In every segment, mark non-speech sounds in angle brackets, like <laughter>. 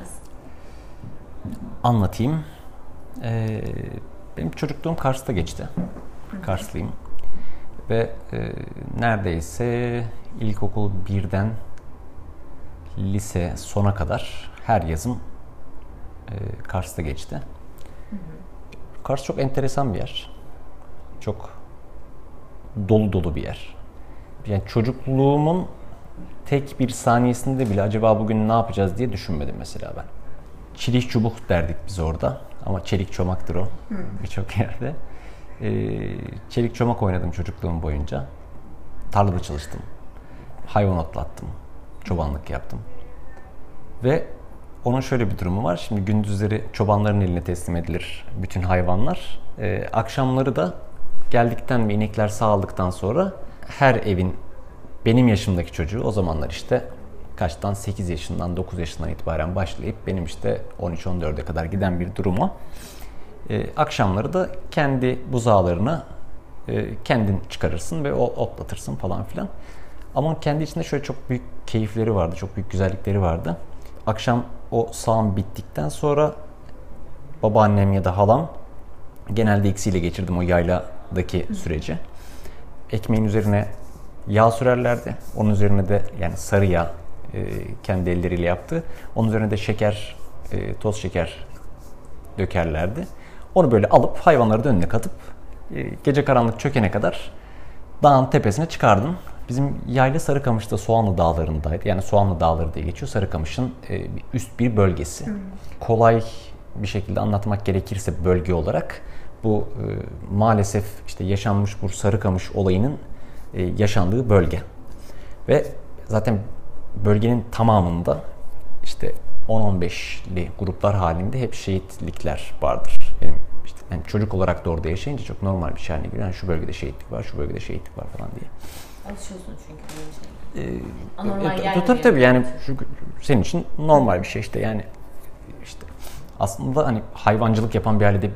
biraz? Anlatayım. Ee, benim çocukluğum Kars'ta geçti. Karslıyım. Ve e, neredeyse ilkokul birden lise sona kadar her yazım e, Kars'ta geçti. Kars çok enteresan bir yer. Çok dolu dolu bir yer. Yani çocukluğumun tek bir saniyesinde bile acaba bugün ne yapacağız diye düşünmedim mesela ben. Çelik çubuk derdik biz orada ama çelik çomaktır o birçok yerde. Ee, çelik çomak oynadım çocukluğum boyunca. Tarlada çalıştım. Hayvan otlattım. Çobanlık yaptım. Ve onun şöyle bir durumu var. Şimdi gündüzleri çobanların eline teslim edilir bütün hayvanlar. Ee, akşamları da geldikten ve inekler sağladıktan sonra her evin benim yaşımdaki çocuğu o zamanlar işte kaçtan 8 yaşından 9 yaşından itibaren başlayıp benim işte 13-14'e kadar giden bir duruma e, akşamları da kendi buzağlarını e, kendin çıkarırsın ve o otlatırsın falan filan. Ama kendi içinde şöyle çok büyük keyifleri vardı, çok büyük güzellikleri vardı. Akşam o sağım bittikten sonra babaannem ya da halam genelde ikisiyle geçirdim o yayladaki süreci. Ekmeğin üzerine yağ sürerlerdi. Onun üzerine de yani sarı yağ e, kendi elleriyle yaptı. Onun üzerine de şeker, e, toz şeker dökerlerdi. Onu böyle alıp hayvanları da önüne katıp e, gece karanlık çökene kadar dağın tepesine çıkardım. Bizim yayla Sarıkamış'ta Soğanlı Dağları'ndaydı. Yani Soğanlı Dağları diye geçiyor. Sarıkamış'ın e, üst bir bölgesi. Hmm. Kolay bir şekilde anlatmak gerekirse bölge olarak bu e, maalesef işte yaşanmış bu Sarıkamış olayının e, yaşandığı bölge. Ve zaten bölgenin tamamında işte 10-15'li gruplar halinde hep şehitlikler vardır. Benim işte yani çocuk olarak da orada yaşayınca çok normal bir şey haline geliyor. Yani şu bölgede şehitlik var, şu bölgede şehitlik var falan diye. Alışıyorsun çünkü böyle şey. Ee, Anormal e, gelmiyor. tabii tabii yani şu, senin için normal bir şey işte yani işte aslında hani hayvancılık yapan bir ailede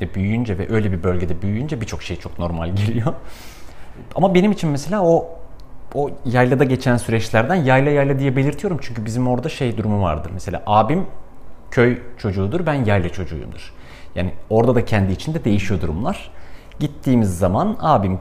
de büyüyünce ve öyle bir bölgede büyüyünce birçok şey çok normal geliyor. Ama benim için mesela o o yaylada geçen süreçlerden yayla yayla diye belirtiyorum çünkü bizim orada şey durumu vardır. Mesela abim köy çocuğudur, ben yayla çocuğuyumdur. Yani orada da kendi içinde değişiyor durumlar. Gittiğimiz zaman abim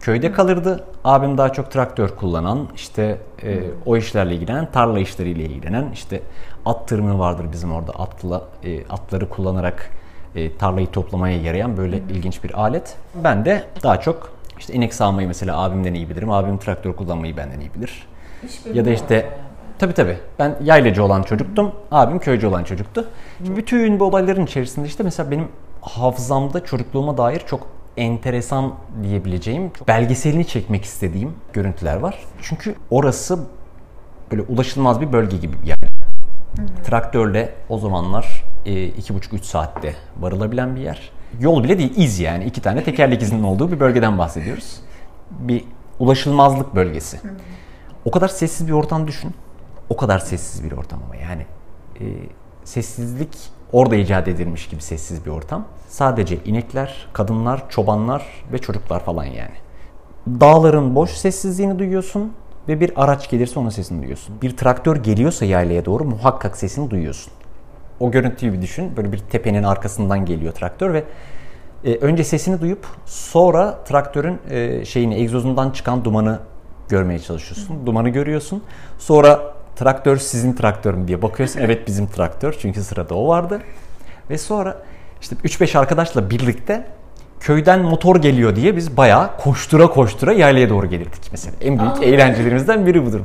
köyde kalırdı. Abim daha çok traktör kullanan, işte e, o işlerle ilgilenen, tarla işleriyle ilgilenen, işte at tırmığı vardır bizim orada. Atla e, atları kullanarak e, tarlayı toplamaya yarayan böyle ilginç bir alet. Ben de daha çok işte inek sağmayı mesela abimden iyi bilirim. Abim traktör kullanmayı benden iyi bilir. Ya da işte tabi tabi ben yaylacı olan çocuktum. Abim köycü olan çocuktu. Bütün bu olayların içerisinde işte mesela benim hafızamda çocukluğuma dair çok enteresan diyebileceğim, çok belgeselini çekmek istediğim görüntüler var. Çünkü orası böyle ulaşılmaz bir bölge gibi bir yer. Traktörle o zamanlar 2,5-3 saatte varılabilen bir yer. Yol bile değil, iz yani. iki tane tekerlek izinin olduğu bir bölgeden bahsediyoruz. Bir ulaşılmazlık bölgesi. O kadar sessiz bir ortam düşün. O kadar sessiz bir ortam ama yani. E, sessizlik orada icat edilmiş gibi sessiz bir ortam. Sadece inekler, kadınlar, çobanlar ve çocuklar falan yani. Dağların boş sessizliğini duyuyorsun ve bir araç gelirse onun sesini duyuyorsun. Bir traktör geliyorsa yaylaya doğru muhakkak sesini duyuyorsun. O görüntüyü bir düşün. Böyle bir tepenin arkasından geliyor traktör ve e, önce sesini duyup sonra traktörün e, şeyini egzozundan çıkan dumanı görmeye çalışıyorsun. Dumanı görüyorsun. Sonra traktör sizin traktör mü diye bakıyorsun. <laughs> Evet bizim traktör çünkü sırada o vardı. Ve sonra işte 3-5 arkadaşla birlikte köyden motor geliyor diye biz bayağı koştura koştura yaylaya doğru gelirdik mesela. En büyük Aa. eğlencelerimizden biri budur.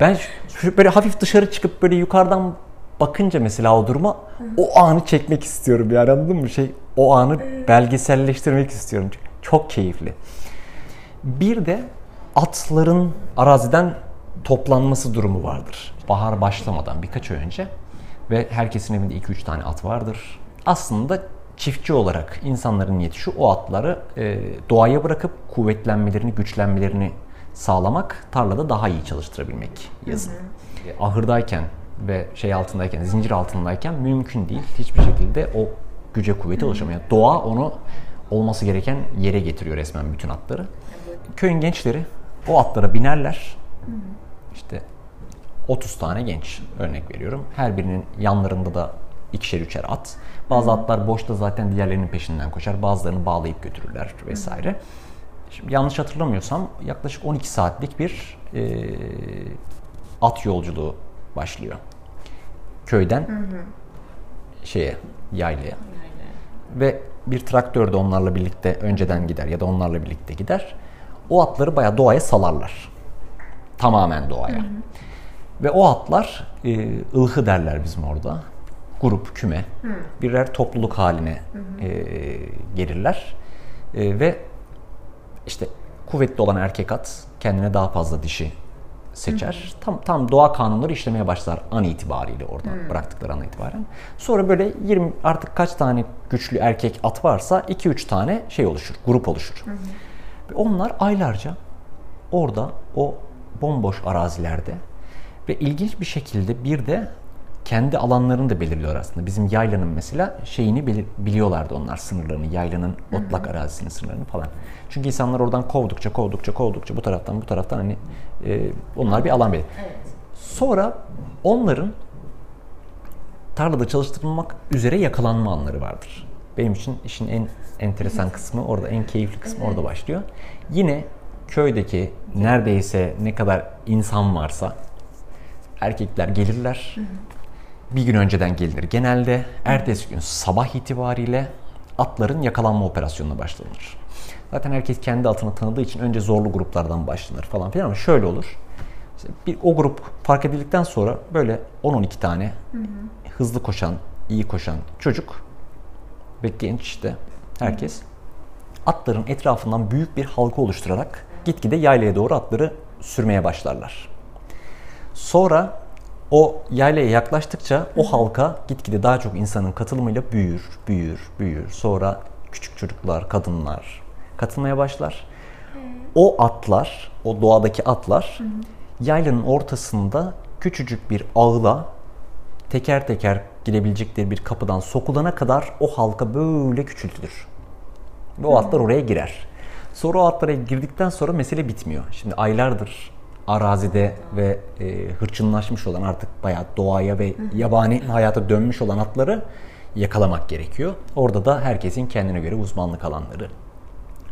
Ben şu böyle hafif dışarı çıkıp böyle yukarıdan bakınca mesela o duruma o anı çekmek istiyorum yani anladın mı? Şey o anı belgeselleştirmek istiyorum. Çok keyifli. Bir de atların araziden toplanması durumu vardır. Bahar başlamadan birkaç ay önce ve herkesin evinde 2-3 tane at vardır. Aslında çiftçi olarak insanların niyeti şu o atları e, doğaya bırakıp kuvvetlenmelerini, güçlenmelerini sağlamak, tarlada daha iyi çalıştırabilmek yazın. E, Ahırdayken ve şey altındayken, zincir altındayken mümkün değil. Hiçbir şekilde o güce kuvvete ulaşamıyor. Doğa onu olması gereken yere getiriyor resmen bütün atları. Köyün gençleri o atlara binerler. İşte 30 tane genç örnek veriyorum. Her birinin yanlarında da ikişer üçer at. Bazı atlar boşta zaten diğerlerinin peşinden koşar. Bazılarını bağlayıp götürürler vesaire. Şimdi yanlış hatırlamıyorsam yaklaşık 12 saatlik bir e, at yolculuğu başlıyor. Köyden şeye yaylaya. Yani. Ve bir traktör de onlarla birlikte önceden gider ya da onlarla birlikte gider. O atları bayağı doğaya salarlar. Tamamen doğaya. Ve o atlar e, ılhı derler bizim orada. Grup, küme. Birer topluluk haline e, gelirler. E, ve işte kuvvetli olan erkek at kendine daha fazla dişi seçer. Tam tam doğa kanunları işlemeye başlar an itibariyle orada bıraktıkları an itibaren. Sonra böyle 20 artık kaç tane güçlü erkek at varsa 2-3 tane şey oluşur, grup oluşur. Ve onlar aylarca orada o bomboş arazilerde ve ilginç bir şekilde bir de kendi alanlarını da belirliyor aslında. Bizim yaylanın mesela şeyini belir- biliyorlardı onlar sınırlarını, yaylanın otlak arazisinin sınırlarını falan. Çünkü insanlar oradan kovdukça, kovdukça, kovdukça bu taraftan bu taraftan hani e, onlar bir alan belir. Evet. Sonra onların tarlada çalıştırılmak üzere yakalanma anları vardır. Benim için işin en enteresan kısmı orada, en keyifli kısmı orada başlıyor. Yine köydeki neredeyse ne kadar insan varsa erkekler gelirler. Bir gün önceden gelinir. Genelde ertesi gün sabah itibariyle atların yakalanma operasyonuna başlanır. Zaten herkes kendi atını tanıdığı için önce zorlu gruplardan başlanır falan filan ama şöyle olur. Bir, o grup fark edildikten sonra böyle 10-12 tane hızlı koşan, iyi koşan çocuk ve genç işte herkes atların etrafından büyük bir halka oluşturarak gitgide yaylaya doğru atları sürmeye başlarlar. Sonra o yaylaya yaklaştıkça o halka gitgide daha çok insanın katılımıyla büyür, büyür, büyür. Sonra küçük çocuklar, kadınlar katılmaya başlar. O atlar, o doğadaki atlar yaylanın ortasında küçücük bir ağla teker teker girebilecekleri bir kapıdan sokulana kadar o halka böyle küçültülür. Ve o atlar oraya girer. Sonra o atlara girdikten sonra mesele bitmiyor. Şimdi aylardır arazide ve e, hırçınlaşmış olan artık bayağı doğaya ve yabani hayata dönmüş olan atları yakalamak gerekiyor. Orada da herkesin kendine göre uzmanlık alanları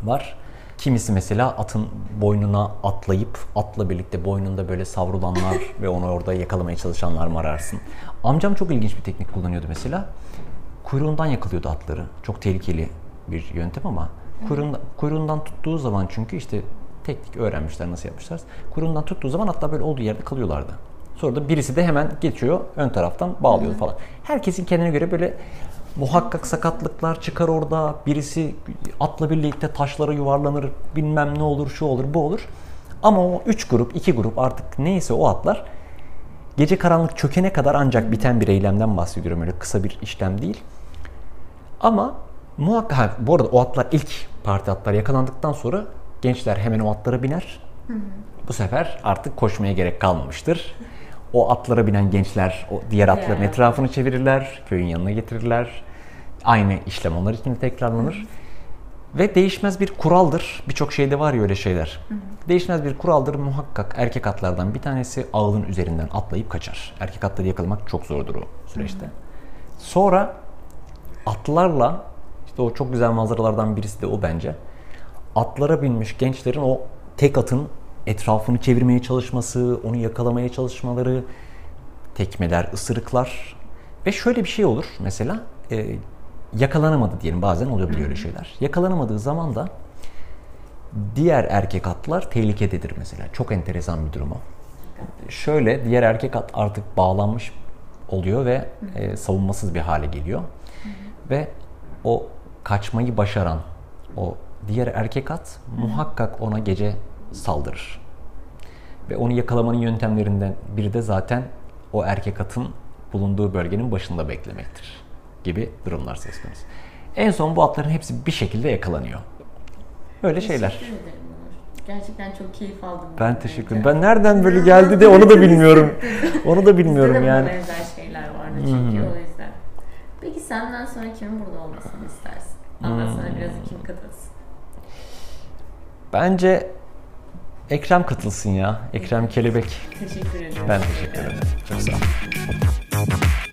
var. Kimisi mesela atın boynuna atlayıp atla birlikte boynunda böyle savrulanlar <laughs> ve onu orada yakalamaya çalışanlar mı ararsın? Amcam çok ilginç bir teknik kullanıyordu mesela. Kuyruğundan yakalıyordu atları. Çok tehlikeli bir yöntem ama kuyruğundan, kuyruğundan tuttuğu zaman çünkü işte teknik öğrenmişler nasıl yapmışlar. Kuyruğundan tuttuğu zaman atlar böyle olduğu yerde kalıyorlardı. Sonra da birisi de hemen geçiyor ön taraftan bağlıyor falan. Herkesin kendine göre böyle muhakkak sakatlıklar çıkar orada. Birisi atla birlikte taşlara yuvarlanır, bilmem ne olur, şu olur, bu olur. Ama o üç grup, iki grup artık neyse o atlar gece karanlık çökene kadar ancak biten bir eylemden bahsediyorum. Öyle kısa bir işlem değil. Ama muhakkak, ha, bu arada o atlar ilk parti atlar yakalandıktan sonra gençler hemen o atlara biner. Bu sefer artık koşmaya gerek kalmamıştır. O atlara binen gençler o diğer atların etrafını çevirirler, köyün yanına getirirler. Aynı işlem onlar için de tekrarlanır. Ve değişmez bir kuraldır. Birçok şeyde var ya öyle şeyler. Değişmez bir kuraldır muhakkak erkek atlardan bir tanesi ağılın üzerinden atlayıp kaçar. Erkek atları yakalamak çok zordur o süreçte. Sonra atlarla işte o çok güzel manzaralardan birisi de o bence. Atlara binmiş gençlerin o tek atın etrafını çevirmeye çalışması, onu yakalamaya çalışmaları, tekmeler, ısırıklar ve şöyle bir şey olur mesela e, yakalanamadı diyelim bazen olabiliyor öyle şeyler. Yakalanamadığı zaman da diğer erkek atlar tehlikededir mesela. Çok enteresan bir durum o. Şöyle diğer erkek at artık bağlanmış oluyor ve e, savunmasız bir hale geliyor. Ve o kaçmayı başaran o diğer erkek at muhakkak ona gece saldırır. Ve onu yakalamanın yöntemlerinden biri de zaten o erkek atın bulunduğu bölgenin başında beklemektir gibi durumlar söz konusu. En son bu atların hepsi bir şekilde yakalanıyor. Böyle şeyler. Gerçekten çok keyif aldım. Ben teşekkür ederim. Ben nereden böyle geldi de onu da bilmiyorum. <laughs> <laughs> Onu da bilmiyorum Bizde de yani. benzer şeyler vardı çünkü o yüzden. Peki senden sonra kimin burada olmasını istersin? Anlatsana biraz kim kadınsın. Bence Ekrem katılsın ya. Ekrem Kelebek. Teşekkür ederim. Ben teşekkür ederim. Çok sağ ol.